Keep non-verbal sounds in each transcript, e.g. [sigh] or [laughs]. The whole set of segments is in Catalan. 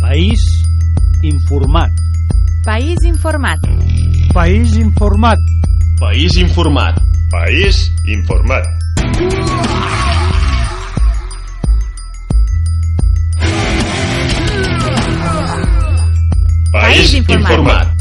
País informat. País informat. País informat. País informat. País informat. País informat. informat.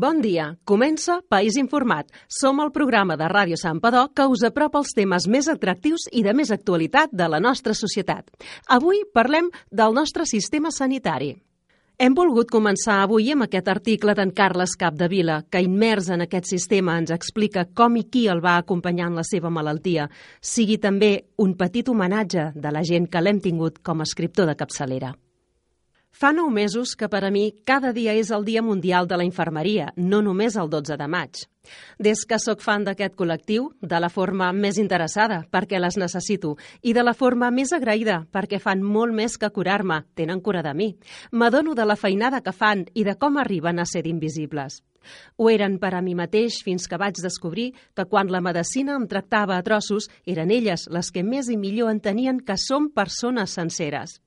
Bon dia. Comença País Informat. Som el programa de Ràdio Sant Padó que us apropa els temes més atractius i de més actualitat de la nostra societat. Avui parlem del nostre sistema sanitari. Hem volgut començar avui amb aquest article d'en Carles Capdevila, que immers en aquest sistema ens explica com i qui el va acompanyar en la seva malaltia, sigui també un petit homenatge de la gent que l'hem tingut com a escriptor de capçalera. Fa nou mesos que per a mi cada dia és el Dia Mundial de la Infermeria, no només el 12 de maig. Des que sóc fan d'aquest col·lectiu, de la forma més interessada, perquè les necessito, i de la forma més agraïda, perquè fan molt més que curar-me, tenen cura de mi. M'adono de la feinada que fan i de com arriben a ser invisibles. Ho eren per a mi mateix fins que vaig descobrir que quan la medicina em tractava a trossos eren elles les que més i millor entenien que som persones senceres.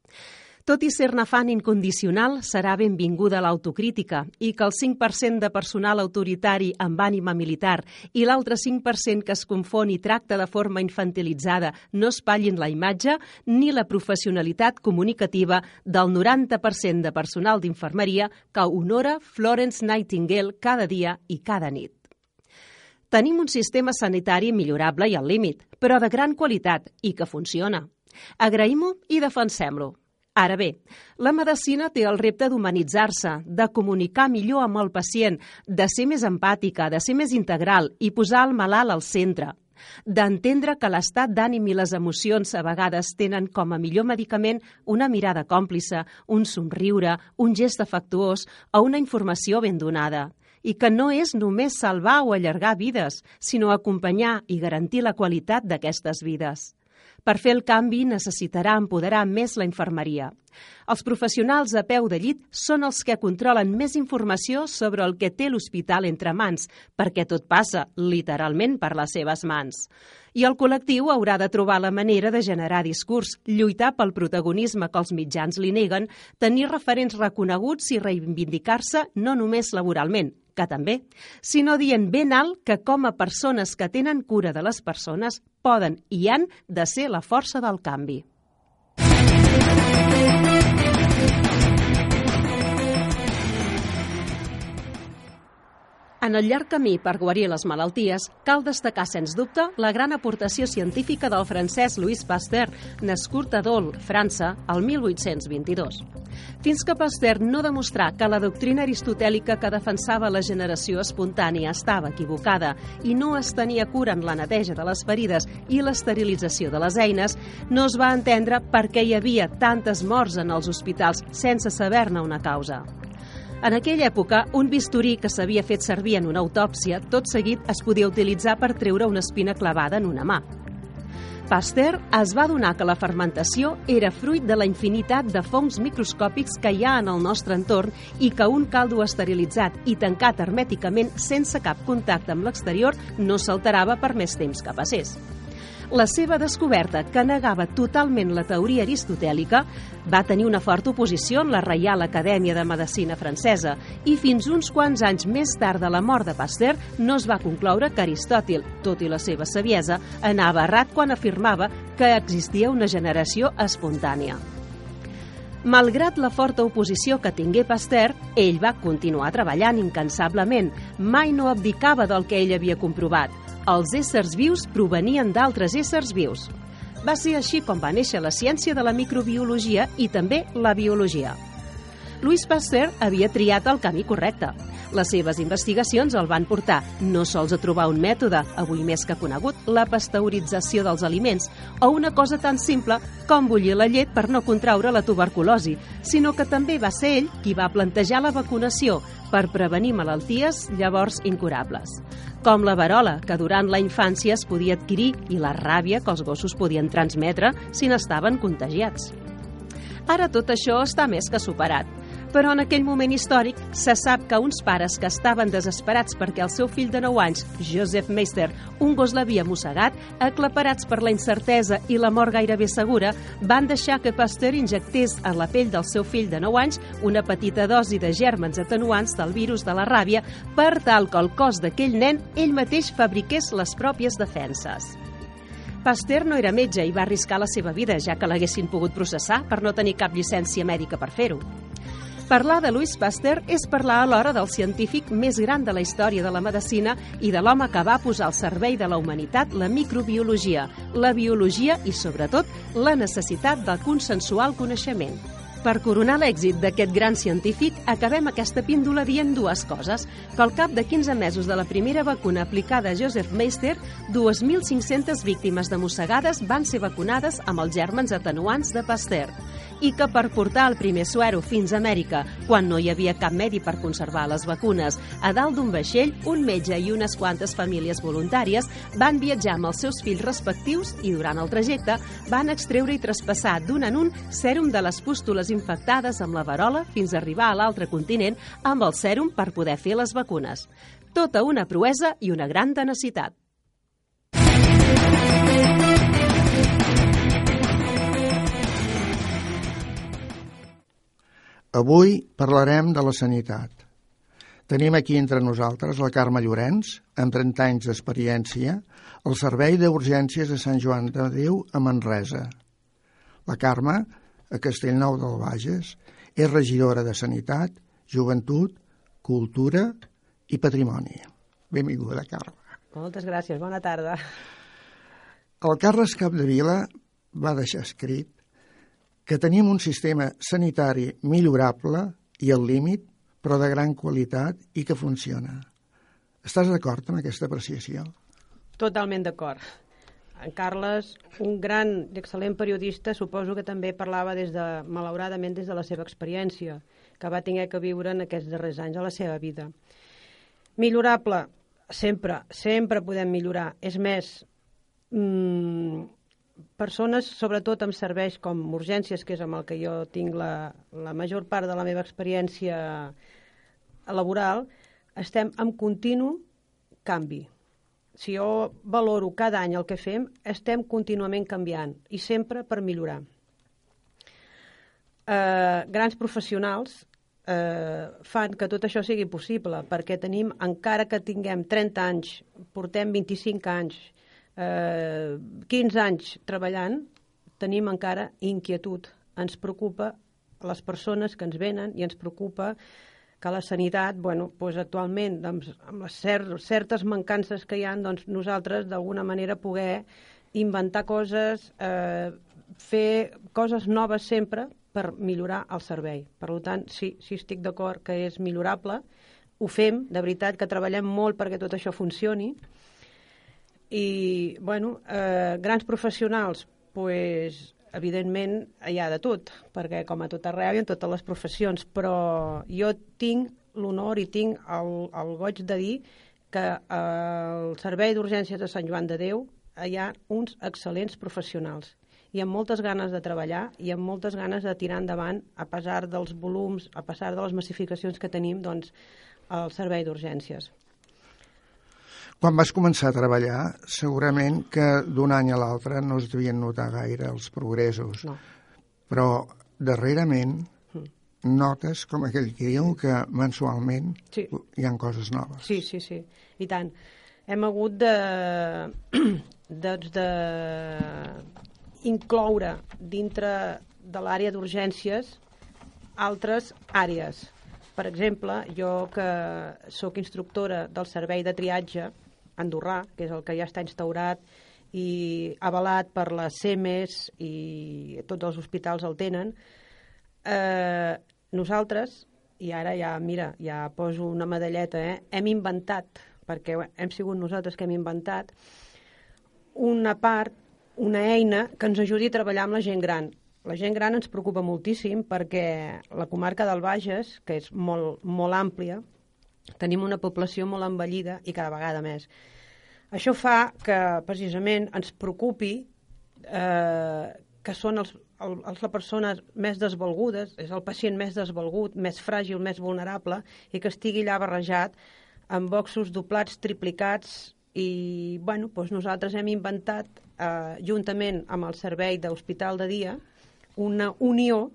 Tot i ser-ne fan incondicional, serà benvinguda l'autocrítica i que el 5% de personal autoritari amb ànima militar i l'altre 5% que es confon i tracta de forma infantilitzada no espatllin la imatge ni la professionalitat comunicativa del 90% de personal d'infermeria que honora Florence Nightingale cada dia i cada nit. Tenim un sistema sanitari millorable i al límit, però de gran qualitat i que funciona. Agraïm-ho i defensem-lo. Ara bé, la medicina té el repte d'humanitzar-se, de comunicar millor amb el pacient, de ser més empàtica, de ser més integral i posar el malalt al centre d'entendre que l'estat d'ànim i les emocions a vegades tenen com a millor medicament una mirada còmplice, un somriure, un gest afectuós o una informació ben donada i que no és només salvar o allargar vides, sinó acompanyar i garantir la qualitat d'aquestes vides. Per fer el canvi necessitarà empoderar més la infermeria. Els professionals a peu de llit són els que controlen més informació sobre el que té l'hospital entre mans, perquè tot passa, literalment, per les seves mans. I el col·lectiu haurà de trobar la manera de generar discurs, lluitar pel protagonisme que els mitjans li neguen, tenir referents reconeguts i reivindicar-se no només laboralment, que també, sinó dient ben alt que com a persones que tenen cura de les persones poden i han de ser la força del canvi. En el llarg camí per guarir les malalties, cal destacar, sens dubte, la gran aportació científica del francès Louis Pasteur, nascut a Dole, França, el 1822. Fins que Pasteur no demostrà que la doctrina aristotèlica que defensava la generació espontània estava equivocada i no es tenia cura en la neteja de les ferides i l'esterilització de les eines, no es va entendre per què hi havia tantes morts en els hospitals sense saber-ne una causa. En aquella època, un bisturí que s'havia fet servir en una autòpsia tot seguit es podia utilitzar per treure una espina clavada en una mà. Pasteur es va donar que la fermentació era fruit de la infinitat de fongs microscòpics que hi ha en el nostre entorn i que un caldo esterilitzat i tancat hermèticament sense cap contacte amb l'exterior no s'alterava per més temps que passés. La seva descoberta, que negava totalment la teoria aristotèlica, va tenir una forta oposició en la Reial Acadèmia de Medicina francesa i fins uns quants anys més tard de la mort de Pasteur no es va concloure que Aristòtil, tot i la seva saviesa, anava errat quan afirmava que existia una generació espontània. Malgrat la forta oposició que tingué Pasteur, ell va continuar treballant incansablement. Mai no abdicava del que ell havia comprovat. Els éssers vius provenien d'altres éssers vius. Va ser així com va néixer la ciència de la microbiologia i també la biologia. Louis Pasteur havia triat el camí correcte. Les seves investigacions el van portar no sols a trobar un mètode, avui més que conegut, la pasteurització dels aliments, o una cosa tan simple com bullir la llet per no contraure la tuberculosi, sinó que també va ser ell qui va plantejar la vacunació per prevenir malalties llavors incurables, com la verola, que durant la infància es podia adquirir, i la ràbia que els gossos podien transmetre si n'estaven contagiats. Ara tot això està més que superat. Però en aquell moment històric se sap que uns pares que estaven desesperats perquè el seu fill de 9 anys, Joseph Meister, un gos l'havia mossegat, aclaparats per la incertesa i la mort gairebé segura, van deixar que Pasteur injectés a la pell del seu fill de 9 anys una petita dosi de gèrmens atenuants del virus de la ràbia per tal que el cos d'aquell nen ell mateix fabriqués les pròpies defenses. Pasteur no era metge i va arriscar la seva vida, ja que l'haguessin pogut processar per no tenir cap llicència mèdica per fer-ho. Parlar de Louis Pasteur és parlar alhora del científic més gran de la història de la medicina i de l'home que va posar al servei de la humanitat la microbiologia, la biologia i, sobretot, la necessitat de consensuar el coneixement. Per coronar l'èxit d'aquest gran científic, acabem aquesta píndola dient dues coses. Que al cap de 15 mesos de la primera vacuna aplicada a Joseph Meister, 2.500 víctimes de mossegades van ser vacunades amb els gèrmens atenuants de Pasteur i que per portar el primer suero fins a Amèrica, quan no hi havia cap medi per conservar les vacunes, a dalt d'un vaixell, un metge i unes quantes famílies voluntàries van viatjar amb els seus fills respectius i durant el trajecte van extreure i traspassar d'un en un sèrum de les pústules infectades amb la varola fins a arribar a l'altre continent amb el sèrum per poder fer les vacunes. Tota una proesa i una gran tenacitat. Avui parlarem de la sanitat. Tenim aquí entre nosaltres la Carme Llorenç, amb 30 anys d'experiència, al Servei d'Urgències de Sant Joan de Déu a Manresa. La Carme, a Castellnou del Bages, és regidora de Sanitat, Joventut, Cultura i Patrimoni. Benvinguda, Carme. Moltes gràcies, bona tarda. El Carles Capdevila va deixar escrit que tenim un sistema sanitari millorable i al límit, però de gran qualitat i que funciona. Estàs d'acord amb aquesta apreciació? Totalment d'acord. En Carles, un gran i excel·lent periodista, suposo que també parlava des de, malauradament des de la seva experiència, que va tenir que viure en aquests darrers anys de la seva vida. Millorable, sempre, sempre podem millorar. És més, mmm, persones, sobretot amb serveis com urgències, que és amb el que jo tinc la, la major part de la meva experiència laboral, estem en continu canvi. Si jo valoro cada any el que fem, estem contínuament canviant i sempre per millorar. Eh, grans professionals eh, fan que tot això sigui possible, perquè tenim, encara que tinguem 30 anys, portem 25 anys, eh, 15 anys treballant, tenim encara inquietud. Ens preocupa les persones que ens venen i ens preocupa que la sanitat, bueno, doncs actualment, doncs, amb les cer certes mancances que hi ha, doncs nosaltres d'alguna manera poder inventar coses, eh, fer coses noves sempre per millorar el servei. Per tant, sí, sí estic d'acord que és millorable, ho fem, de veritat que treballem molt perquè tot això funcioni, i, bueno, eh, grans professionals, pues, evidentment hi ha de tot, perquè com a tot arreu i en totes les professions, però jo tinc l'honor i tinc el, el goig de dir que al Servei d'Urgències de Sant Joan de Déu hi ha uns excel·lents professionals i amb moltes ganes de treballar i amb moltes ganes de tirar endavant, a pesar dels volums, a pesar de les massificacions que tenim, doncs, al servei d'urgències. Quan vas començar a treballar, segurament que d'un any a l'altre no es devien notar gaire els progressos. No. Però darrerament notes, com aquell que diu, que mensualment Sí. hi han coses noves. Sí, sí, sí, i tant. Hem hagut de, [clears throat] doncs de incloure dintre de l'àrea d'urgències altres àrees. Per exemple, jo que sóc instructora del servei de triatge andorrà, que és el que ja està instaurat i avalat per la CEMES i tots els hospitals el tenen, eh, nosaltres, i ara ja, mira, ja poso una medalleta, eh, hem inventat, perquè hem sigut nosaltres que hem inventat, una part, una eina que ens ajudi a treballar amb la gent gran. La gent gran ens preocupa moltíssim perquè la comarca del Bages, que és molt, molt àmplia, tenim una població molt envellida i cada vegada més. Això fa que precisament ens preocupi eh, que són els, el, és la persona més desvalguda, és el pacient més desvalgut, més fràgil, més vulnerable, i que estigui allà barrejat amb boxos doblats, triplicats, i bueno, doncs nosaltres hem inventat, eh, juntament amb el servei d'hospital de dia, una unió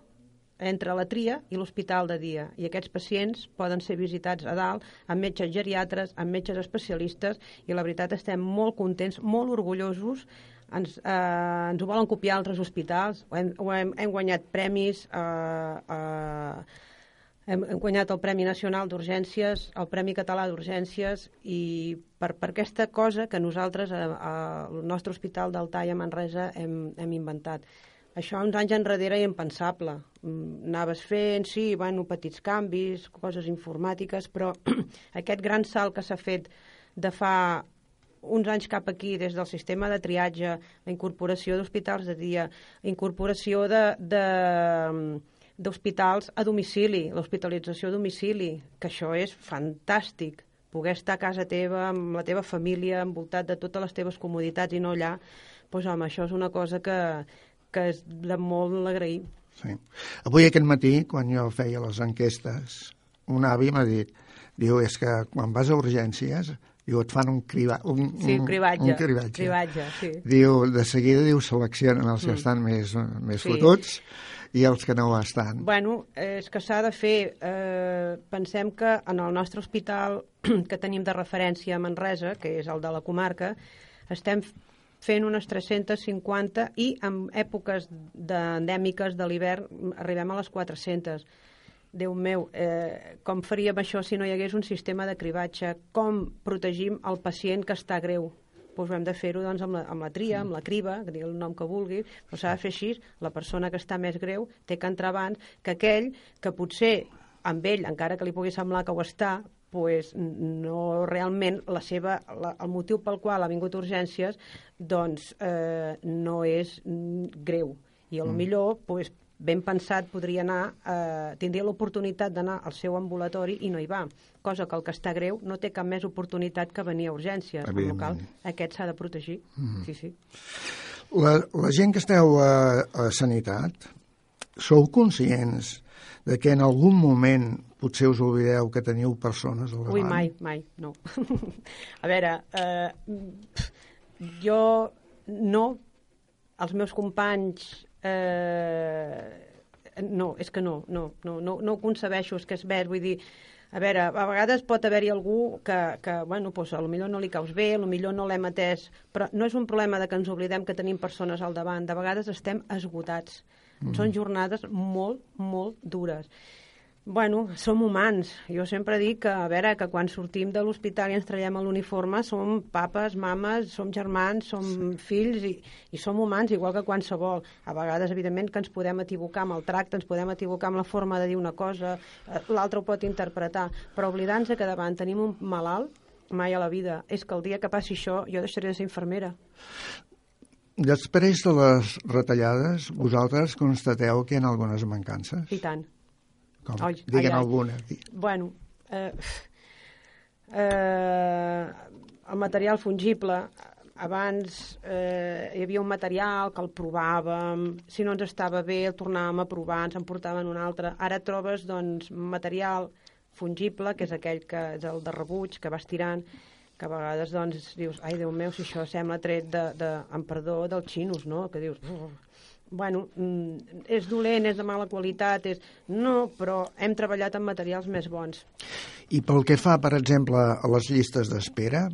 entre la tria i l'hospital de dia. I aquests pacients poden ser visitats a dalt amb metges geriatres, amb metges especialistes, i la veritat estem molt contents, molt orgullosos ens, eh, ens ho volen copiar altres hospitals, ho hem, ho hem, hem guanyat premis, eh, eh, hem, hem guanyat el Premi Nacional d'Urgències, el Premi Català d'Urgències, i per, per aquesta cosa que nosaltres a, a, al nostre hospital d'Altai a Manresa hem, hem inventat. Això uns anys enrere era impensable. Mm, Anaves fent, sí, bueno, petits canvis, coses informàtiques, però [clears throat] aquest gran salt que s'ha fet de fa uns anys cap aquí, des del sistema de triatge, la incorporació d'hospitals de dia, incorporació de, de, d'hospitals a domicili, l'hospitalització a domicili, que això és fantàstic poder estar a casa teva, amb la teva família, envoltat de totes les teves comoditats i no allà, doncs home, això és una cosa que, que és de molt agrair. Sí. Avui aquest matí, quan jo feia les enquestes, un avi m'ha dit, diu, és que quan vas a urgències, diu, et fan un, criba, un, Sí, un cribatge. un cribatge. cribatge sí. Diu, de seguida, diu, seleccionen els que Mm. estan més, més Sí. fotuts i els que no ho estan. Bueno, és que s'ha de fer... Eh, pensem que en el nostre hospital [clears throat] que tenim de referència a Manresa, que és el de la comarca, estem fent unes 350 i en èpoques endèmiques de l'hivern arribem a les 400. Déu meu, eh, com faríem això si no hi hagués un sistema de cribatge? Com protegim el pacient que està greu? Doncs hem de fer-ho doncs, amb, la, amb la tria, amb la criba, que digui el nom que vulgui, però s'ha de fer així. La persona que està més greu té que entrar abans que aquell que potser amb ell, encara que li pugui semblar que ho està, pues, no realment la seva, la, el motiu pel qual ha vingut a urgències doncs eh, no és mm, greu i a lo millor pues, ben pensat podria anar, eh, tindria l'oportunitat d'anar al seu ambulatori i no hi va, cosa que el que està greu no té cap més oportunitat que venir a urgències, amb Evidentment. aquest s'ha de protegir. Sí, sí. La, la gent que esteu a, a Sanitat, sou conscients de que en algun moment potser us oblideu que teniu persones al davant? Ui, mai, mai, no. [laughs] a veure, eh, jo no, els meus companys, eh, no, és que no, no, no, no, no ho concebeixo, és que és ver, vull dir, a veure, a vegades pot haver-hi algú que, que bueno, doncs, a lo millor no li caus bé, a lo millor no l'hem atès, però no és un problema de que ens oblidem que tenim persones al davant, de vegades estem esgotats. Mm. Són jornades molt, molt dures. Bueno, som humans. Jo sempre dic que, a veure, que quan sortim de l'hospital i ens traiem a l'uniforme som papes, mames, som germans, som sí. fills i, i som humans igual que qualsevol. A vegades, evidentment, que ens podem equivocar amb el tracte, ens podem equivocar amb la forma de dir una cosa, eh, l'altre ho pot interpretar, però oblidant-se que davant tenim un malalt, mai a la vida. És que el dia que passi això jo deixaré de ser infermera. Després de les retallades, vosaltres constateu que hi ha algunes mancances? I tant. Com? Ai, Diguen ai, ai. alguna. Bueno, eh, eh, el material fungible, abans eh, hi havia un material que el provàvem, si no ens estava bé el tornàvem a provar, ens en portaven un altre. Ara trobes doncs, material fungible, que és aquell que és el de rebuig, que vas tirant, que a vegades doncs, dius, ai, Déu meu, si això sembla tret de, de, amb perdó, dels xinos, no? Que dius, "Oh, bueno, mm, és dolent, és de mala qualitat, és... No, però hem treballat amb materials més bons. I pel que fa, per exemple, a les llistes d'espera,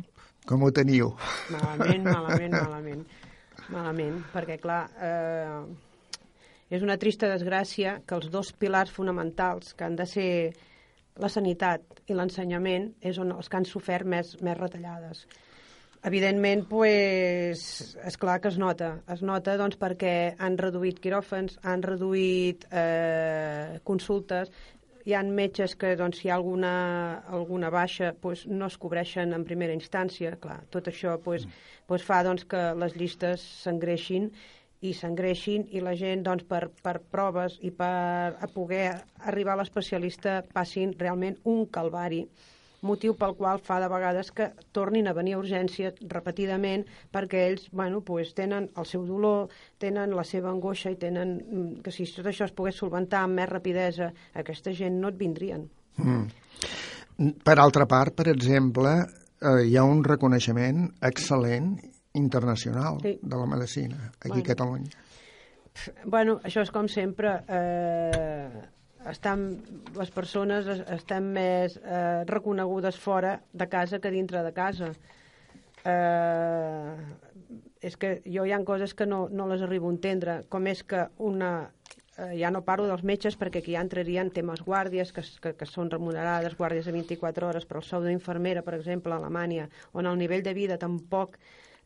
com ho teniu? Malament, [laughs] malament, malament. Malament, perquè, clar, eh, és una trista desgràcia que els dos pilars fonamentals que han de ser la sanitat i l'ensenyament és on els que han sofert més, més retallades. Evidentment, pues, és clar que es nota. Es nota doncs, perquè han reduït quiròfans, han reduït eh, consultes, hi han metges que doncs, si hi ha alguna, alguna baixa pues, no es cobreixen en primera instància. Clar, tot això pues, pues, fa doncs, que les llistes s'engreixin i s'engreixin i la gent doncs, per, per proves i per a poder arribar a l'especialista passin realment un calvari motiu pel qual fa de vegades que tornin a venir a urgències repetidament perquè ells bueno, pues, tenen el seu dolor, tenen la seva angoixa i tenen mm, que si tot això es pogués solventar amb més rapidesa, aquesta gent no et vindrien. Mm. Per altra part, per exemple, eh, hi ha un reconeixement excel·lent internacional Sí. de la medicina aquí Bueno. a Catalunya. Bueno, això és com sempre. Eh, estan, les persones es- estan més eh, reconegudes fora de casa que dintre de casa. Eh, és que jo hi ha coses que no, no les arribo a entendre, com és que una... Eh, ja no parlo dels metges perquè aquí ja entrarien temes guàrdies que, que, que són remunerades, guàrdies de 24 hores, però el sou d'infermera, per exemple, a Alemanya, on el nivell de vida tampoc,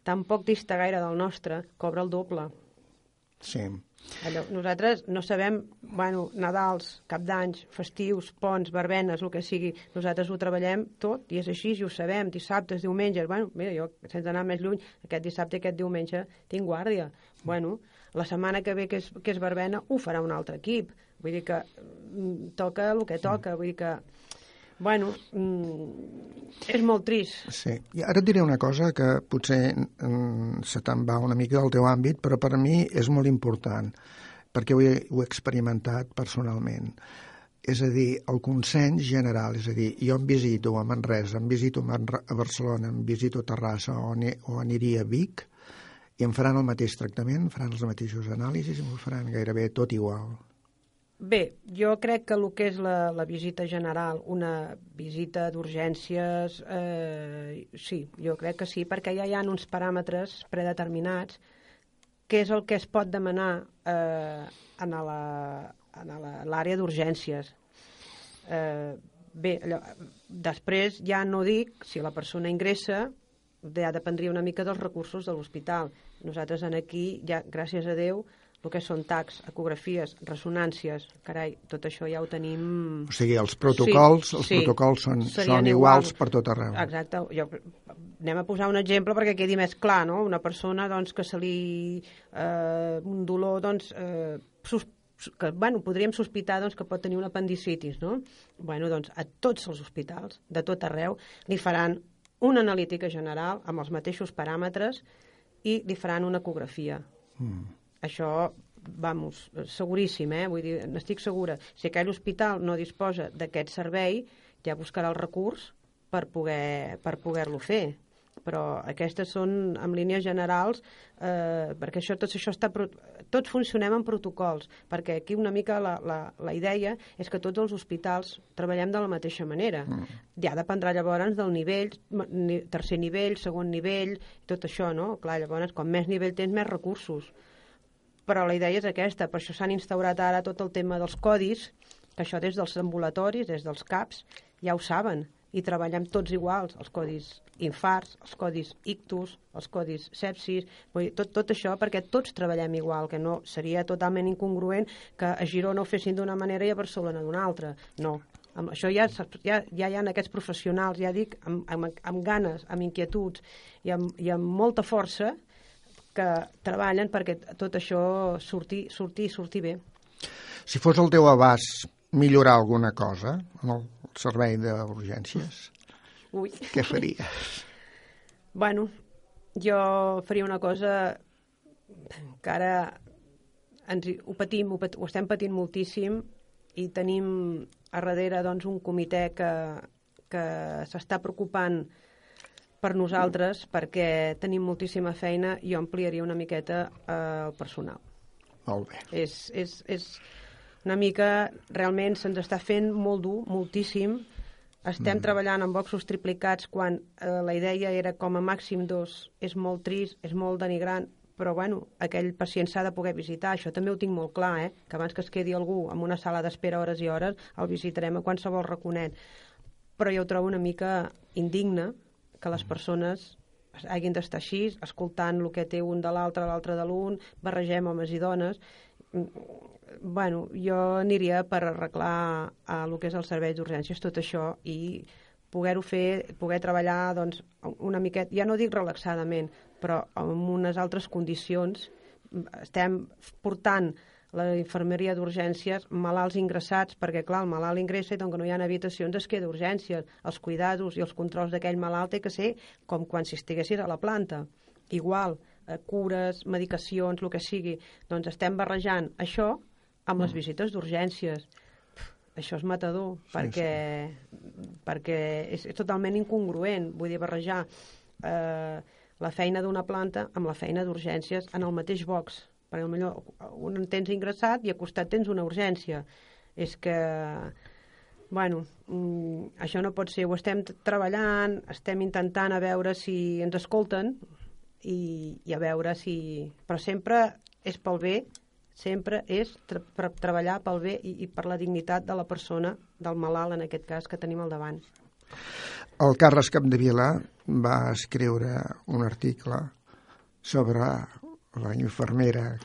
tampoc dista gaire del nostre, cobra el doble. Sí. Allò, nosaltres no sabem, bueno, Nadals, Cap d'Anys, festius, ponts, verbenes, el que sigui, nosaltres ho treballem tot i és així, i ho sabem, dissabtes, diumenges, bueno, mira, jo, sense anar més lluny, aquest dissabte aquest diumenge tinc guàrdia. Bueno, la setmana que ve, que és, que és verbena, ho farà un altre equip. Vull dir que mm, toca el que toca, vull dir que, bueno, mm, és molt trist. Sí. I ara et diré una cosa que potser mm, se te'n va una mica del teu àmbit, però per mi és molt important, perquè ho he, ho he experimentat personalment. És a dir, el consens general, és a dir, jo em visito a Manresa, em visito a Barcelona, em visito a Terrassa o, ani, o aniria a Vic, i em faran el mateix tractament, faran els mateixos anàlisis i m'ho faran gairebé tot igual. Bé, jo crec que el que és la, la visita general, una visita d'urgències, eh, sí, jo crec que sí, perquè ja hi ha uns paràmetres predeterminats què és el que es pot demanar eh, en l'àrea d'urgències. Eh, bé, allò, després ja no dic si la persona ingressa, ja dependria una mica dels recursos de l'hospital. Nosaltres en aquí, ja, gràcies a Déu, el que són tacs, ecografies, ressonàncies, carai, tot això ja ho tenim... O sigui, els protocols, Sí, els sí. protocols són, són iguals iguals. per tot arreu. Exacte. Jo, anem a posar un exemple perquè quedi més clar, no? Una persona doncs, que se li... Eh, un dolor, doncs, eh, sus, que, bueno, podríem sospitar doncs, que pot tenir un apendicitis, no? Bueno, doncs, a tots els hospitals, de tot arreu, li faran una analítica general amb els mateixos paràmetres i li faran una ecografia. Mm. Això, vamos, seguríssim, eh? Vull dir, n'estic segura. Si aquell hospital no disposa d'aquest servei, ja buscarà el recurs per poder per poder-lo fer. Però aquestes són, en línies generals, eh, perquè això, tot això està... Tots funcionem en protocols, perquè aquí una mica la, la, la idea és que tots els hospitals treballem de la mateixa manera. Mm. Ja dependrà llavors del nivell, tercer nivell, segon nivell, tot això, no? Clar, llavors, com més nivell tens, més recursos però la idea és aquesta, per això s'han instaurat ara tot el tema dels codis, que això des dels ambulatoris, des dels CAPs, ja ho saben, i treballem tots iguals, els codis infarts, els codis ictus, els codis sepsis, vull dir, tot, tot això perquè tots treballem igual, que no seria totalment incongruent que a Girona ho fessin d'una manera i a Barcelona d'una altra. No, amb això ja, ja, ja hi ha aquests professionals, ja dic, amb, amb, amb ganes, amb inquietuds i amb, i amb molta força que treballen perquè tot això surti, surti, surti bé. Si fos el teu abast millorar alguna cosa en el servei d'urgències, Ui. què faries? Bueno, jo faria una cosa que ara ens, ho patim, ho, pat, ho estem patint moltíssim i tenim a darrere doncs, un comitè que, que s'està preocupant per nosaltres perquè tenim moltíssima feina i jo ampliaria una miqueta eh, el personal. Molt bé. és, és, és una mica, realment se'ns està fent molt dur, moltíssim. Estem mm. treballant amb boxos triplicats quan eh, la idea era com a màxim dos. És molt trist, és molt denigrant, però bueno, aquell pacient s'ha de poder visitar. Això també ho tinc molt clar, eh? que abans que es quedi algú en una sala d'espera hores i hores, el visitarem a qualsevol raconet. Però jo ho trobo una mica indigne que les persones hagin d'estar així, escoltant el que té un de l'altre, l'altre de l'un, barregem homes i dones. Mm, Bueno, jo aniria per arreglar a el que és el servei d'urgències tot això i poder-ho fer, poder treballar doncs, una miqueta, ja no dic relaxadament, però amb unes altres condicions. Estem portant la infermeria d'urgències, malalts ingressats, perquè clar, el malalt ingressa i com que no hi ha habitacions es queda urgències. Els cuidados i els controls d'aquell malalt té que ser com quan si estiguessis a la planta. Igual, eh, cures, medicacions, el que sigui. Doncs estem barrejant això amb les visites d'urgències. Això és matador, perquè, perquè és, és totalment incongruent. Vull dir, barrejar eh, la feina d'una planta amb la feina d'urgències en el mateix box perquè potser un en tens ingressat i a costat tens una urgència. És que, bueno, mm, això no pot ser. Ho estem treballant, estem intentant a veure si ens escolten i, i a veure si... Però sempre és pel bé, sempre és per treballar pel bé i, i per la dignitat de la persona, del malalt en aquest cas, que tenim al davant. El Carles Capdevila va escriure un article sobre la infermera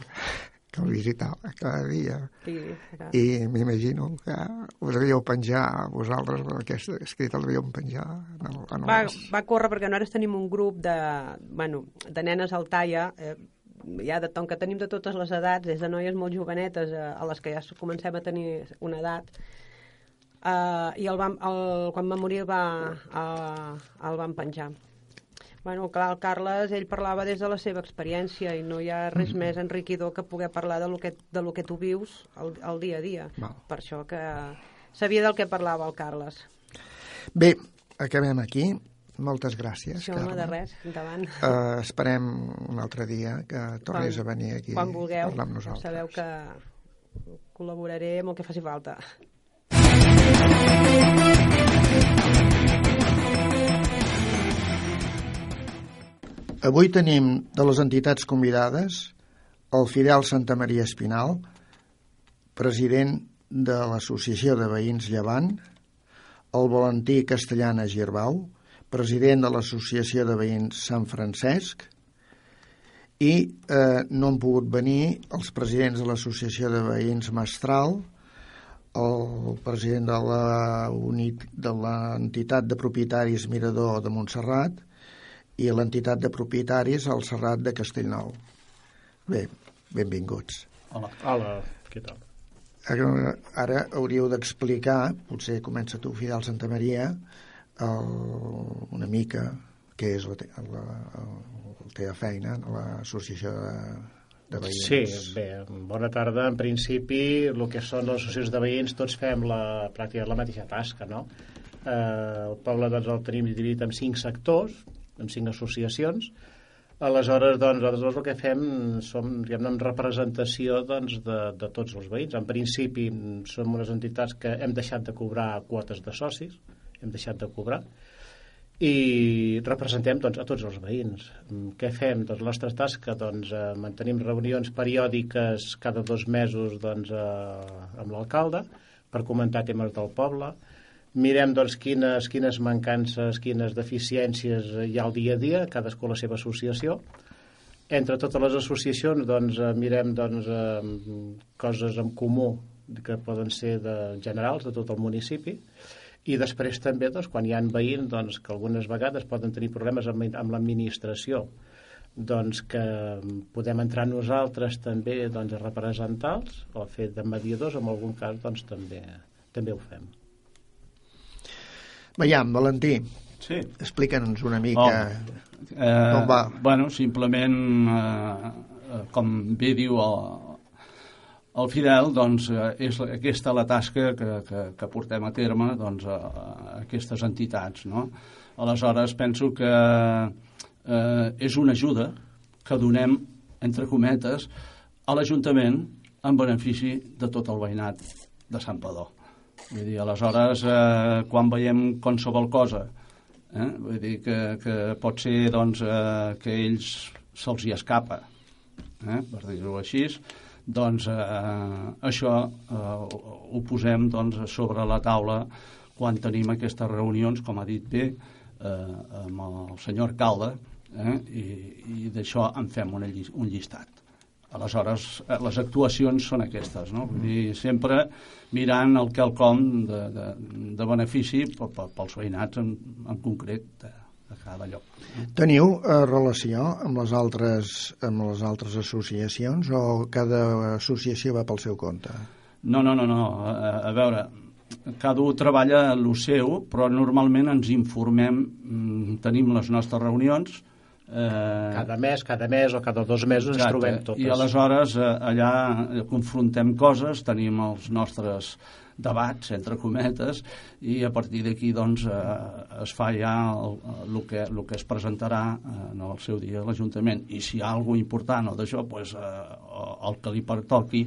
que el visitava cada dia Sí, era... i m'imagino que us havíeu penjar vosaltres aquest escrit el havíeu penjar en el, en va, les... va córrer perquè nosaltres tenim un grup de, bueno, de nenes al talla, eh, ja de tom que tenim de totes les edats, des de noies molt jovenetes a, a les que ja comencem a tenir una edat, eh, i el vam, el, quan va morir el, va, eh, el van penjar. Bueno, clar, el Carles, ell parlava des de la seva experiència i no hi ha res mm -hmm. més enriquidor que poder parlar de lo que, de lo que tu vius el, el dia a dia. Val. Per això que sabia del que parlava el Carles. Bé, acabem aquí. Moltes gràcies, Això no de Carme. res, endavant. Uh, esperem un altre dia que tornis a venir aquí quan vulgueu, a parlar amb nosaltres. sabeu que col·laboraré amb el que faci falta. Avui tenim de les entitats convidades el Fidel Santa Maria Espinal, president de l'Associació de Veïns Llevant, el Valentí Castellana Girbau, president de l'Associació de Veïns Sant Francesc, i eh, no han pogut venir els presidents de l'Associació de Veïns Mestral, el president de unit de l'entitat de propietaris Mirador de Montserrat i l'entitat de propietaris al Serrat de Castellnou. Bé, benvinguts. Hola. Hola, què tal? Ara, ara hauríeu d'explicar, potser comença tu, Fidel Santa Maria, el, una mica què és la, te, la, la teva feina a l'associació de, de veïns. Sí, bé, bona tarda. En principi, el que són les associacions de veïns, tots fem la, pràcticament la mateixa tasca, no? Eh, el poble doncs, el tenim dividit en cinc sectors, en cinc associacions. Aleshores, doncs, nosaltres el que fem som, diguem en representació doncs, de, de tots els veïns. En principi, som unes entitats que hem deixat de cobrar quotes de socis, hem deixat de cobrar, i representem doncs, a tots els veïns. Mm, Què fem? Doncs la nostra tasca, doncs, eh, mantenim reunions periòdiques cada dos mesos doncs, eh, amb l'alcalde per comentar temes del poble. Mirem doncs, quines, quines mancances, quines deficiències hi ha al dia a dia, cadascú la seva associació. Entre totes les associacions doncs, eh, mirem doncs, eh, coses en comú que poden ser de generals de tot el municipi i després també, doncs, quan hi ha veïns doncs, que algunes vegades poden tenir problemes amb, amb l'administració, doncs que podem entrar nosaltres també doncs, a representar-los o a fer de mediadors, en algun cas doncs, també, també ho fem. Veiem, Valentí, Sí. explica'ns una Oh, mica... eh, com va? Bueno, simplement, eh, eh, com bé diu el, el Fidel, doncs, eh, és aquesta la tasca que, que, que portem a terme doncs, a, a aquestes entitats. No? Aleshores, penso que eh, és una ajuda que donem, entre cometes, a l'Ajuntament en benefici de tot el veïnat de Sant Padó. Vull dir, aleshores, eh, quan veiem qualsevol cosa, eh, vull dir que, que pot ser doncs, eh, que ells se'ls hi escapa, eh, per dir-ho així, doncs eh, això eh, ho posem doncs, sobre la taula quan tenim aquestes reunions, com ha dit bé, eh, amb el senyor alcalde, eh, i, i d'això en fem una, un llistat. Aleshores, eh, les actuacions són aquestes, no? Vull dir, sempre mirant el quelcom de, de, de benefici pe- pe- pels veïnats en, en concret de, a cada lloc. Teniu eh, relació amb les, altres, amb les altres associacions o cada associació va pel seu compte? No, no, no, no. A, a veure, cada un treballa el seu, però normalment ens informem, mm, tenim les nostres reunions, Eh, cada mes, cada mes o cada dos mesos exacte, ens trobem totes. I aleshores eh, allà confrontem coses, tenim els nostres debats, entre cometes, i a partir d'aquí doncs, eh, es fa ja el, el, que, el que es presentarà eh, en el seu dia a l'Ajuntament. I si hi ha alguna important o d'això, pues, eh, el que li pertoqui,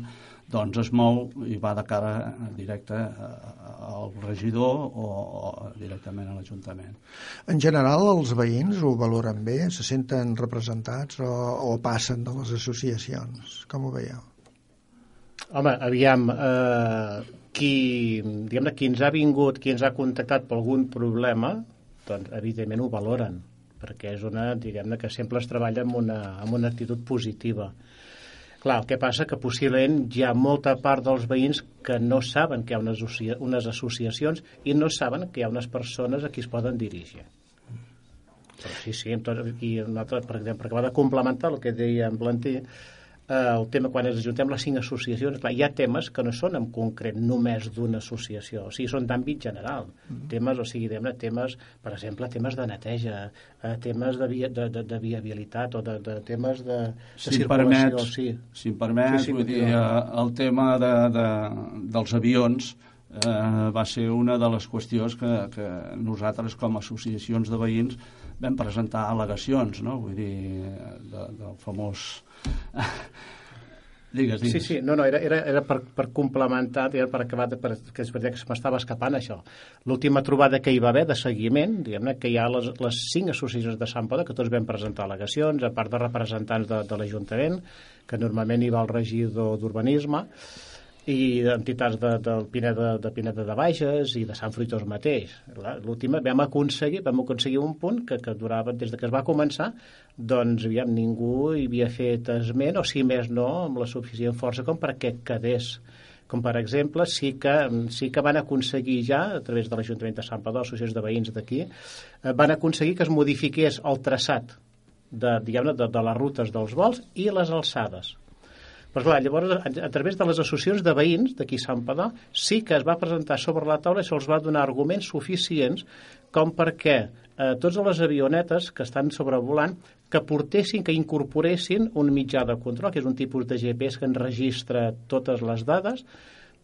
doncs es mou i va de cara directe al regidor o, o directament a l'Ajuntament. En general, els veïns ho valoren bé? Se senten representats o, o passen de les associacions? Com ho veieu? Home, aviam, eh, qui, diguem qui ens ha vingut, qui ens ha contactat per algun problema, doncs evidentment ho valoren, perquè és una, diguem que sempre es treballa amb una, amb una actitud positiva. Clar, el que passa que possiblement hi ha molta part dels veïns que no saben que hi ha unes, unes associacions i no saben que hi ha unes persones a qui es poden dirigir. Però sí, sí, tot, i un altre, per exemple, va de complementar el que deia en eh, el tema quan ens ajuntem les cinc associacions, clar, hi ha temes que no són en concret només d'una associació, o sigui, són d'àmbit general. Mm -hmm. Temes, o sigui, diguem temes, per exemple, temes de neteja, eh, temes de, via, de, de, de viabilitat o de, de temes de, de si circulació. Permets, sí. Si em permets, sí, sí, vull dir, eh, el tema de, de, dels avions eh, va ser una de les qüestions que, que nosaltres, com a associacions de veïns, vam presentar al·legacions, no? vull dir, de, del famós [laughs] Digues, digues. Sí, sí, no, no, era, era, era per, per complementar, era per acabar, de, per, que és veritat que se m'estava escapant això. L'última trobada que hi va haver de seguiment, diguem-ne, que hi ha les, les cinc associacions de Sant Poda, que tots vam presentar al·legacions, a part de representants de, de l'Ajuntament, que normalment hi va el regidor d'Urbanisme, i d'entitats de, del Pineda, de Pineda de Bages i de Sant Fruitós mateix. L'última vam aconseguir, vam aconseguir un punt que, que durava des de que es va començar, doncs aviam, ningú hi havia fet esment, o si més no, amb la suficient força com perquè quedés com per exemple sí que, sí que van aconseguir ja, a través de l'Ajuntament de Sant Padó, associacions de veïns d'aquí, eh, van aconseguir que es modifiqués el traçat de, diguem de, de les rutes dels vols i les alçades però clar, llavors, a, través de les associacions de veïns d'aquí Sant Padà, sí que es va presentar sobre la taula i se'ls va donar arguments suficients com perquè eh, totes les avionetes que estan sobrevolant que portessin, que incorporessin un mitjà de control, que és un tipus de GPS que enregistra totes les dades,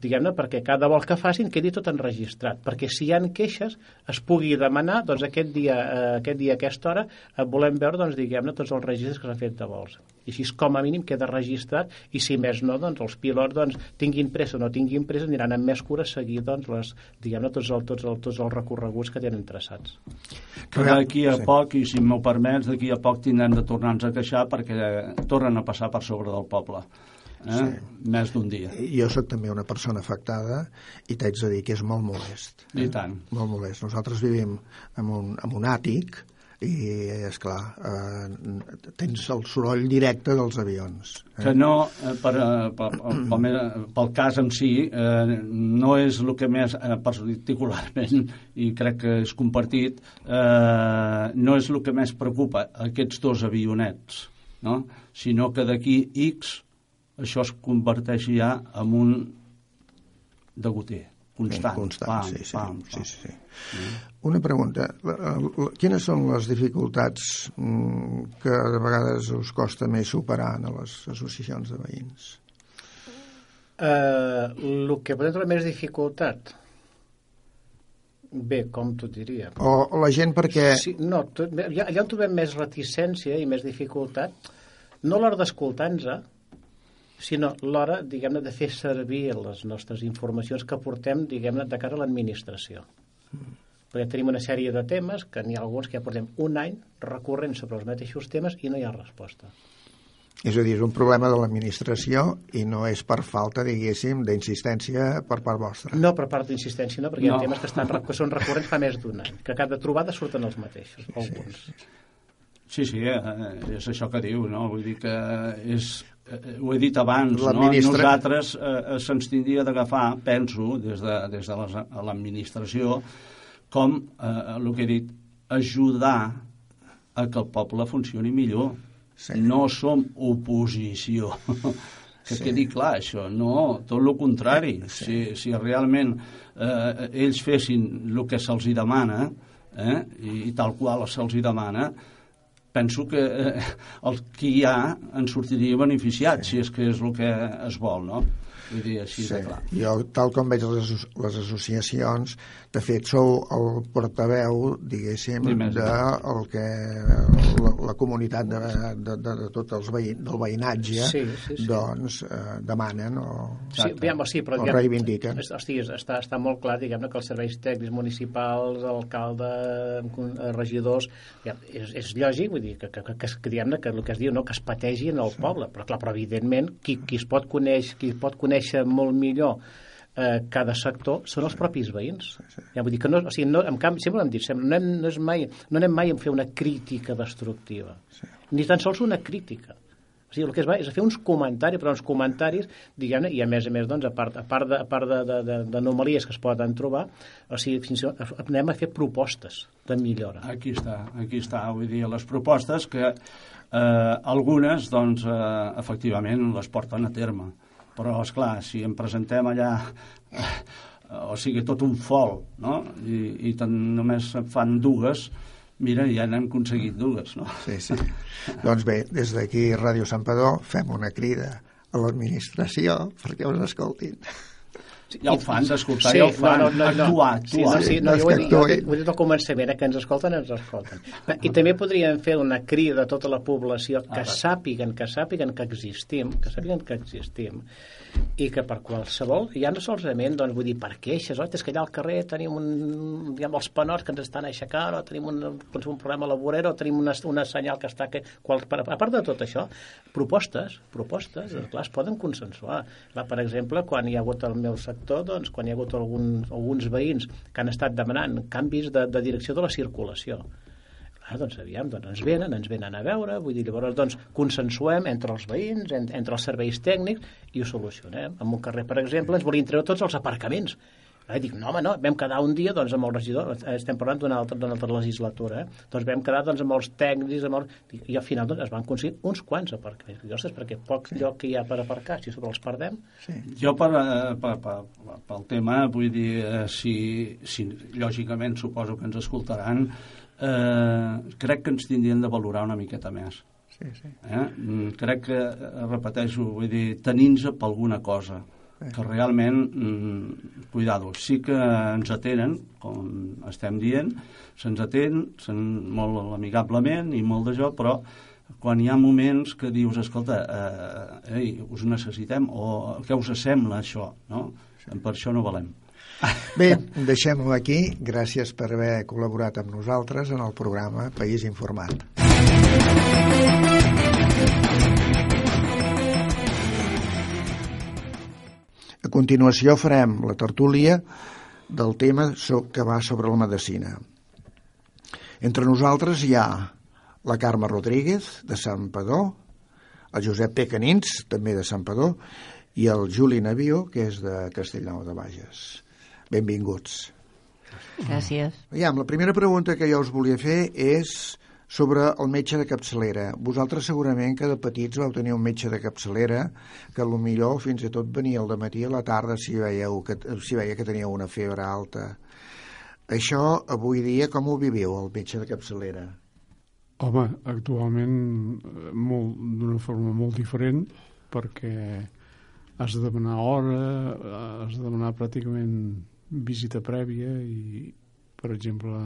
diguem-ne, perquè cada vol que facin quedi tot enregistrat, perquè si hi ha queixes es pugui demanar, doncs aquest dia, eh, aquest dia, a aquesta hora, eh, volem veure, doncs, diguem-ne, tots els registres que s'han fet de vols. I així, com a mínim, queda registrat, i si més no, doncs, els pilots, doncs, tinguin pressa o no tinguin pressa, aniran amb més cura a seguir, doncs, les, diguem-ne, tots, el, tots, el, tots els recorreguts que tenen traçats. Que d'aquí a sí. poc, i si m'ho permets, d'aquí a poc tindrem de tornar-nos a queixar perquè tornen a passar per sobre del poble eh? sí. més d'un dia. Jo sóc també una persona afectada i t'haig de dir que és molt molest. Eh? I tant. Molt molest. Nosaltres vivim en un, en un àtic i, és clar, eh, tens el soroll directe dels avions. Eh? Que no, eh, per, eh, per, pel, pel cas en si, eh, no és el que més, eh, particularment, i crec que és compartit, eh, no és el que més preocupa aquests dos avionets, no? sinó que d'aquí X això es converteix ja en un degoter constant. constant pam, sí, sí, pam, pam. sí, sí. Mm. Una pregunta. Quines són les dificultats mm, que de vegades us costa més superar a les associacions de veïns? Uh, el que pot trobar més dificultat Bé, com t'ho diria? O, o la gent perquè... Sí, no, tot, ja, ja en trobem més reticència i més dificultat, no l'hora d'escoltar-nos, sinó l'hora, diguem-ne, de fer servir les nostres informacions que portem, diguem-ne, de cara a l'administració. Mm. Perquè tenim una sèrie de temes que n'hi ha alguns que ja portem un any recorrent sobre els mateixos temes i no hi ha resposta. És a dir, és un problema de l'administració i no és per falta, diguéssim, d'insistència per part vostra. No, per part d'insistència no, perquè no. hi ha temes que, estan, que són recurrents fa més d'un any, que cada trobada surten els mateixos, alguns. Sí, sí, eh, és això que diu, no? Vull dir que és eh, ho he dit abans, no? nosaltres eh, se'ns tindria d'agafar, penso, des de, des de l'administració, com eh, el que he dit, ajudar a que el poble funcioni millor. Sí. No som oposició. [laughs] que Sí. quedi clar això, no, tot el contrari. Si, si realment eh, ells fessin el que se'ls demana, eh, i, i tal qual se'ls demana, penso que eh, el qui hi ha en sortiria beneficiat, si és que és el que es vol, no? Vull dir, així Sí, de clar. jo, tal com veig les, asso- les associacions, de fet sou el portaveu, diguéssim, més de el que la, la comunitat de, de, de, de tot els veïn, del veïnatge Sí, sí, sí. doncs eh, demanen o, Sí, aviam, sí, però o diguem, reivindiquen. es- Hosti, es- està, està molt clar, diguem-ne, que els serveis tècnics municipals, alcalde, eh, regidors, diguem, és, és lògic, vull dir, que, que, que, que, diguem-ne, que el que es diu, no, que es pategi en el poble, però clar, però evidentment, qui, qui es pot conèixer, qui pot conèixer molt millor eh, cada sector són els propis veïns. Ja, vull dir que no, o sigui, no, en canvi, sempre ho hem dit, sempre, no, hem, no, és mai, no anem mai a fer una crítica destructiva, ni tan sols una crítica. O sigui, el que es va és a fer uns comentaris, però uns comentaris, diguem-ne, i a més a més, doncs, a part, a part de- a part de- de- de- d'anomalies que es poden trobar, o sigui, fins i tot anem a fer propostes de millora. Aquí està, aquí està, vull dir, les propostes que eh, algunes, doncs, eh, efectivament, les porten a terme. Però, és clar, si em presentem allà, eh, o sigui, tot un fol, no?, i, i tan, només fan dues, mira, ja n'hem aconseguit dues, no? Sí, sí. doncs bé, des d'aquí Ràdio Santpedor fem una crida a l'administració perquè us escoltin. Ja ho fan, d'escoltar, ja ho fan. Actuar, Sí, actuar. no, sí, no, jo ho he, que dit, jo ho he dit- ho he dit al començament, eh, que ens escolten, ens escolten. I també podríem fer una crida a tota la població que sàpiguen, que sàpiguen que existim, que sàpiguen que existim, i que per qualsevol, ja no solament, doncs, vull dir, per queixes, oi, és que allà al carrer tenim un, diguem, els penots que ens estan aixecant, o tenim un, doncs, un problema laborer, o tenim una, una senyal que està... Que, qual, per, a part de tot això, propostes, propostes, sí. clar, es poden consensuar. Clar, per exemple, quan hi ha hagut al meu sector, doncs, quan hi ha hagut algun, alguns veïns que han estat demanant canvis de, de direcció de la circulació, Clar, doncs aviam, doncs ens venen, ens venen a veure, vull dir, llavors doncs consensuem entre els veïns, en, entre els serveis tècnics i ho solucionem. En un carrer, per exemple, ens volien treure tots els aparcaments. Ara dic, no, home, no, vam quedar un dia doncs, amb el regidor, eh, estem parlant d'una altra, altra legislatura, eh? doncs vam quedar doncs, amb els tècnics, amb els... i al final doncs, es van aconseguir uns quants aparcaments. I, ostres, perquè poc lloc que hi ha per aparcar, si sobre els perdem, Jo per, eh, per, per, pel tema, vull dir, eh, si, si lògicament suposo que ens escoltaran, eh, crec que ens tindrien de valorar una miqueta més. Sí, sí. Eh? Mm, Crec que, eh, repeteixo, vull dir, tenint-se per alguna cosa, que realment, mm, cuidado, sí que ens atenen, com estem dient, se'ns atén se'n, molt amigablement i molt de jo, però quan hi ha moments que dius, escolta, eh, ei, us necessitem, o què us sembla això, no? Per això no valem. Bé, deixem-ho aquí. Gràcies per haver col·laborat amb nosaltres en el programa País Informat. A continuació farem la tertúlia del tema que va sobre la medicina. Entre nosaltres hi ha la Carme Rodríguez, de Sant Padó, el Josep Pecanins, també de Sant Padó, i el Juli Navió, que és de Castellnou de Bages. Benvinguts. Gràcies. Aviam, la primera pregunta que jo us volia fer és sobre el metge de capçalera. Vosaltres segurament que de petits vau tenir un metge de capçalera que a lo millor fins i tot venia al matí a la tarda si, veieu que, si veia que teníeu una febre alta. Això avui dia com ho viviu, el metge de capçalera? Home, actualment eh, molt- d'una forma molt diferent perquè has de demanar hora, eh, has de demanar pràcticament visita prèvia i, per exemple,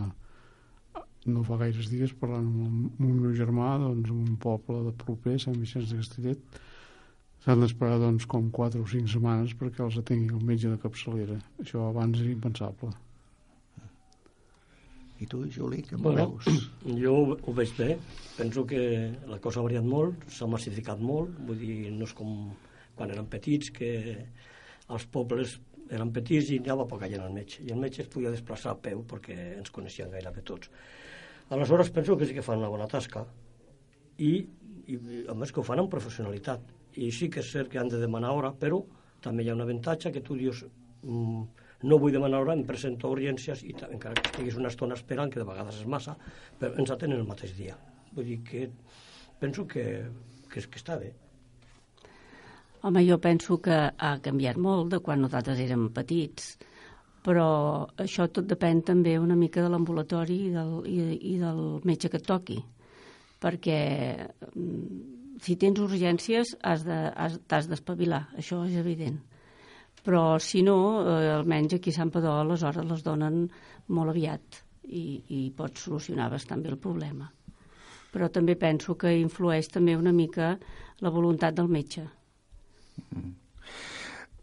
no fa gaires dies parlant amb el, amb el meu germà doncs, en un poble de proper, Sant Vicenç de Castellet, s'han d'esperar doncs, com 4 o 5 setmanes perquè els atengui el metge de capçalera. Això abans era impensable. I tu, Juli, que Bueno, veus? [clears throat] jo ho, ho veig bé. Penso que la cosa ha variat molt, s'ha massificat molt, vull dir, no és com quan eren petits, que els pobles eren petits i anava poca gent al metge. I el metge es podia desplaçar a peu perquè ens coneixien gairebé tots. Aleshores penso que sí que fan una bona tasca i, i a més que ho fan amb professionalitat. I sí que és cert que han de demanar hora, però també hi ha un avantatge que tu dius mm, no vull demanar hora, em presento a urgències i encara que estiguis una estona esperant, que de vegades és massa, però ens atenen el mateix dia. Vull dir que penso que, que, que està bé. Home, jo penso que ha canviat molt de quan nosaltres érem petits, però això tot depèn també una mica de l'ambulatori i, del, i, i del metge que et toqui, perquè mm, si tens urgències has de, has, t'has d'espavilar, això és evident. Però si no, eh, almenys aquí a Sant Padó les hores les donen molt aviat i, i pots solucionar bastant bé el problema. Però també penso que influeix també una mica la voluntat del metge.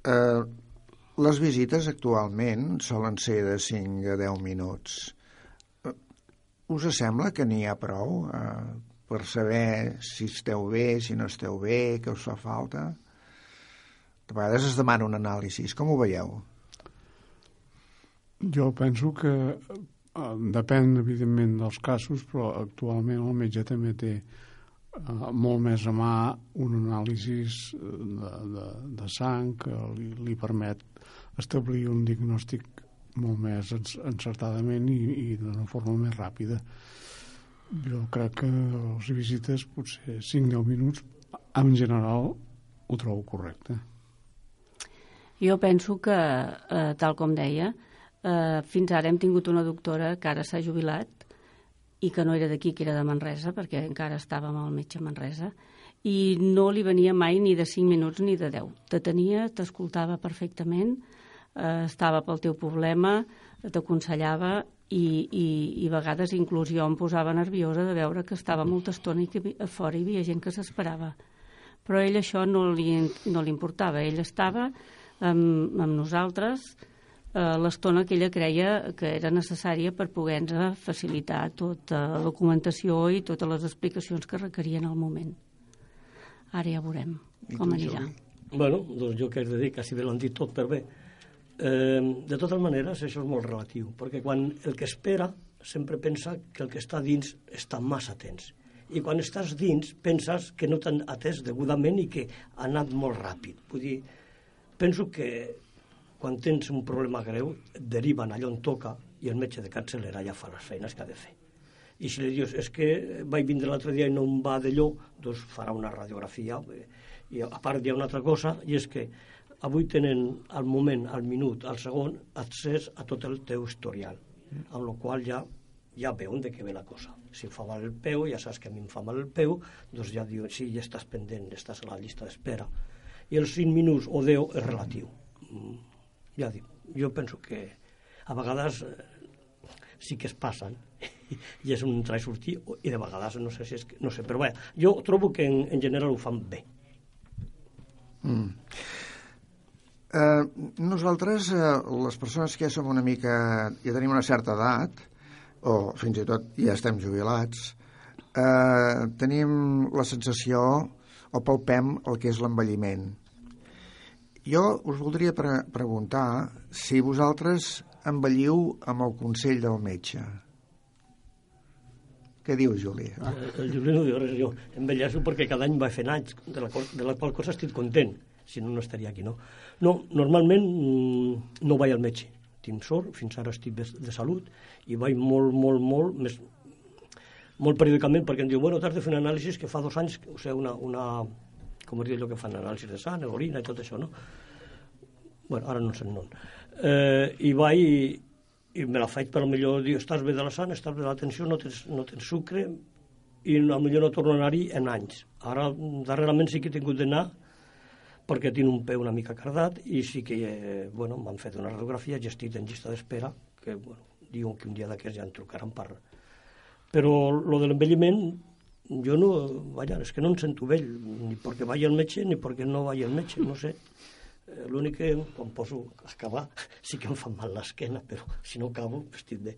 Eh, les visites actualment solen ser de 5 a 10 minuts. Eh, us sembla que n'hi ha prou eh, per saber si esteu bé, si no esteu bé, què us fa falta? De vegades es demana un anàlisi. Com ho veieu? Jo penso que eh, depèn, evidentment, dels casos, però actualment el metge també té eh, molt més a mà un anàlisi de, de, de sang que li, li permet establir un diagnòstic molt més encertadament i, i d'una forma més ràpida. Jo crec que les visites potser 5-10 minuts en general ho trobo correcte. Jo penso que, eh, tal com deia, eh, fins ara hem tingut una doctora que ara s'ha jubilat i que no era d'aquí, que era de Manresa, perquè encara estava amb el metge Manresa, i no li venia mai ni de 5 minuts ni de 10. Te tenia, t'escoltava perfectament, eh, estava pel teu problema, t'aconsellava i, i, i a vegades inclús jo em posava nerviosa de veure que estava molta estona i que a fora hi havia gent que s'esperava. Però ell això no li, no li importava. Ell estava amb, amb nosaltres eh, l'estona que ella creia que era necessària per poder-nos facilitar tota la documentació i totes les explicacions que requerien al moment. Ara ja veurem com anirà. Bueno, doncs jo què he de dir, quasi bé l'han dit tot per bé. Eh, de totes maneres, això és molt relatiu, perquè quan el que espera sempre pensa que el que està dins està massa tens. I quan estàs dins penses que no t'han atès degudament i que ha anat molt ràpid. Vull dir, penso que quan tens un problema greu deriven allà on toca i el metge de capçalera ja fa les feines que ha de fer. I si li dius, és que vaig vindre l'altre dia i no em va d'allò, doncs farà una radiografia. eh, I a part hi ha una altra cosa, i és que avui tenen al moment, al minut, al segon, accés a tot el teu historial, amb la qual ja ja veuen de què ve la cosa. Si em fa mal el peu, ja saps que a mi em fa mal el peu, doncs ja diuen, sí, ja estàs pendent, estàs a la llista d'espera. I els 5 minuts o 10 és relatiu. Mm, Ja dic, jo penso que a vegades eh, sí que es passen [laughs] i és un entrar i sortir i de vegades no sé si és que, no sé, però bé, jo trobo que en, en general ho fan bé. Mm. Eh, nosaltres, eh, les persones que ja som una mica... ja tenim una certa edat, o fins i tot ja estem jubilats, eh, tenim la sensació o palpem el que és l'envelliment. Jo us voldria pre preguntar si vosaltres envelliu amb el consell del metge. Què dius, Juli? Ah, el Juli no diu res, jo envelleixo perquè cada any va fent anys, de la, qual- de la qual cosa estic content, si no, no estaria aquí, no? No, normalment mm, no vaig al metge, tinc sort, fins ara estic de, de salut, i vaig molt, molt, molt, més, molt periòdicament, perquè em diu, bueno, t'has de fer un anàlisi que fa dos anys, o sigui, una, una com diu allò que fan anàlisis de sang, orina i tot això, no? bueno, ara no sé nom. Eh, I vaig i, i me la faig per millor dir, estàs bé de la sang, estàs bé de la tensió, no tens, no tens sucre, i a millor no torno a anar-hi en anys. Ara, darrerament sí que he tingut d'anar perquè tinc un peu una mica cardat i sí que, eh, bueno, m'han fet una radiografia i estic en llista d'espera, que, bueno, diuen que un dia d'aquests ja em trucaran per... Però lo de l'envelliment, jo no, vaja, és que no em sento vell, ni perquè vaig al metge ni perquè no vaig al metge, no sé. Eh, L'únic que quan poso a acabar [laughs] sí que em fa mal l'esquena, però si no acabo estic bé.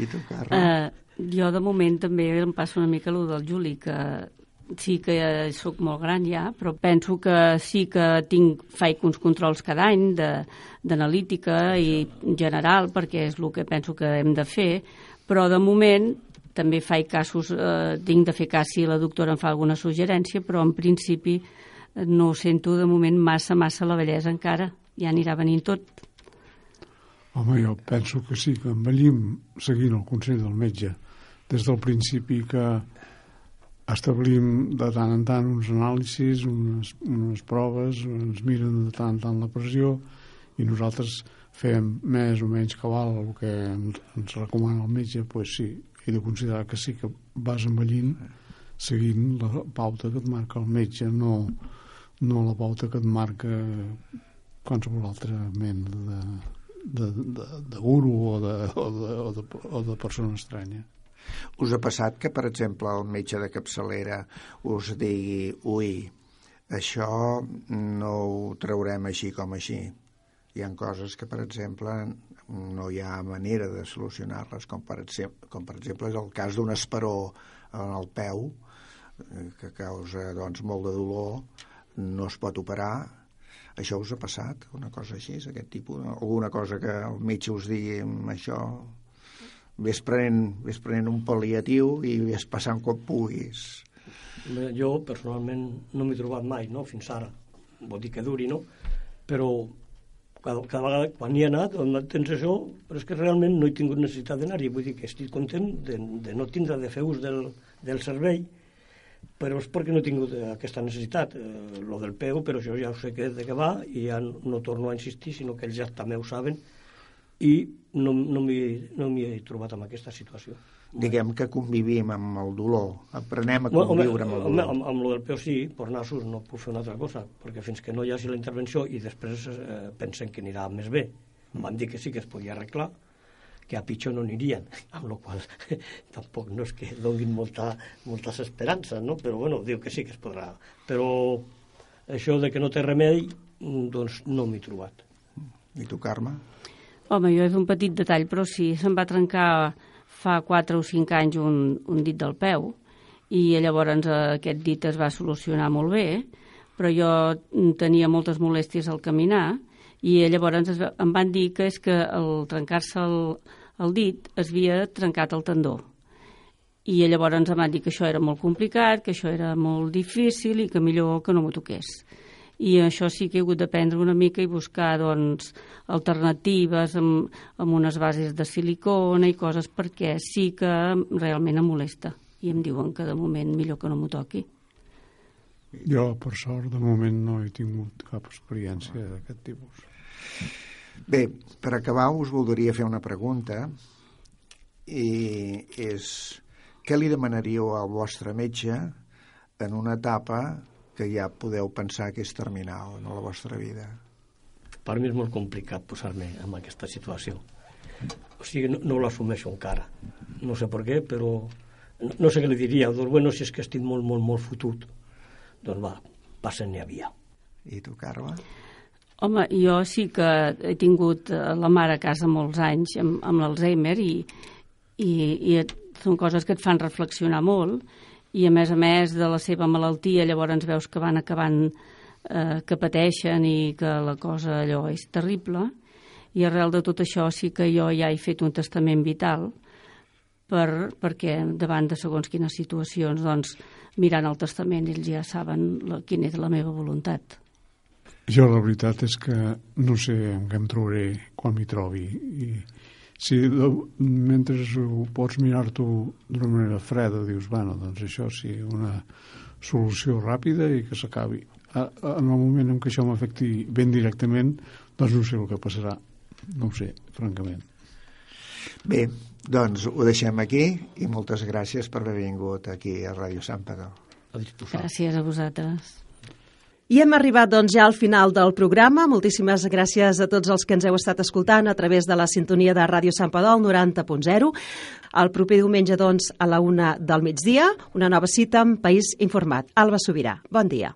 I tu, Carla? Eh, jo de moment també em passa una mica el del Juli, que sí que sóc molt gran ja, però penso que sí que tinc, faig uns controls cada any de- d'analítica i general, perquè és el que penso que hem de fer, però de moment també faig casos, eh, tinc de fer cas si la doctora em fa alguna suggerència, però en principi eh, no sento de moment massa, massa la bellesa encara, ja anirà venint tot. Home, jo penso que sí, que envellim seguint el consell del metge. Des del principi que establim de tant en tant uns anàlisis, unes, unes proves, ens miren de tant en tant la pressió i nosaltres fem més o menys cabal el que ens, recomana el metge, doncs pues sí, he de considerar que sí que vas envellint seguint la pauta que et marca el metge, no, no la pauta que et marca qualsevol altra mena de, de, de, de guru o de, o, de, o, de, o de persona estranya. Us ha passat que, per exemple, el metge de capçalera us digui ui, això no ho traurem així com així. Hi ha coses que, per exemple, no hi ha manera de solucionar-les, com, per exemple, com per exemple és el cas d'un esperó en el peu, eh, que causa doncs, molt de dolor, no es pot operar, això us ha passat, una cosa així, aquest tipus, alguna cosa que el metge us digui això ves prenent, ves prenent un pal·liatiu i ves passant quan puguis. Jo, personalment, no m'he trobat mai, no?, fins ara. Vol dir que duri, no? Però cada, cada vegada, quan hi he anat, on tens això, però és que realment no he tingut necessitat d'anar-hi. Vull dir que estic content de, de no tindre de fer ús del, del servei, però és perquè no he tingut aquesta necessitat. Eh, lo del peu, però això ja sé que de què va i ja no torno a insistir, sinó que ells ja també ho saben i no, no m'hi no he trobat en aquesta situació. Diguem que convivim amb el dolor, aprenem a conviure amb el dolor. Amb, amb, amb el del peu sí, per nassos no puc fer una altra cosa, perquè fins que no hi hagi la intervenció i després eh, pensen que anirà més bé. Em van dir que sí que es podia arreglar, que a pitjor no anirien, [laughs] amb la qual [laughs] tampoc no és que donin molta, moltes esperances, no? però bueno, diu que sí que es podrà. Però això de que no té remei, doncs no m'he trobat. I tu, Carme? Home, jo és un petit detall, però sí, se'm va trencar fa 4 o 5 anys un, un dit del peu i llavors eh, aquest dit es va solucionar molt bé, però jo tenia moltes molèsties al caminar i llavors es, em van dir que és que al trencar-se el, el dit es havia trencat el tendó. I llavors em van dir que això era molt complicat, que això era molt difícil i que millor que no m'ho toqués i això sí que he hagut d'aprendre una mica i buscar doncs, alternatives amb, amb unes bases de silicona i coses perquè sí que realment em molesta i em diuen que de moment millor que no m'ho toqui. Jo, per sort, de moment no he tingut cap experiència d'aquest tipus. Bé, per acabar us voldria fer una pregunta i és què li demanaríeu al vostre metge en una etapa que ja podeu pensar que és terminal en la vostra vida? Per mi és molt complicat posar-me en aquesta situació. O sigui, no, no l'assumeixo encara. No sé per què, però no, no sé què li diria. Doncs, bueno, si és que estic molt, molt, molt fotut, doncs va, passen n'hi havia. I tu, Carme? Home, jo sí que he tingut eh, la mare a casa molts anys amb, amb l'Alzheimer i, i, i et, són coses que et fan reflexionar molt i a més a més de la seva malaltia llavors veus que van acabant eh, que pateixen i que la cosa allò és terrible. I arrel de tot això sí que jo ja he fet un testament vital per, perquè davant de segons quines situacions doncs mirant el testament ells ja saben la, quina és la meva voluntat. Jo la veritat és que no sé en què em trobaré quan m'hi trobi i si mentre ho pots mirar-t'ho d'una manera freda, dius, bueno, doncs això sí, una solució ràpida i que s'acabi. En el moment en què això m'afecti ben directament, doncs no sé el que passarà. No ho sé, francament. Bé, doncs ho deixem aquí i moltes gràcies per haver vingut aquí a Ràdio Sant Pedro. Gràcies a vosaltres. I hem arribat doncs, ja al final del programa. Moltíssimes gràcies a tots els que ens heu estat escoltant a través de la sintonia de Ràdio Sant Padol 90.0. El proper diumenge, doncs, a la una del migdia, una nova cita amb País Informat. Alba Sobirà, bon dia.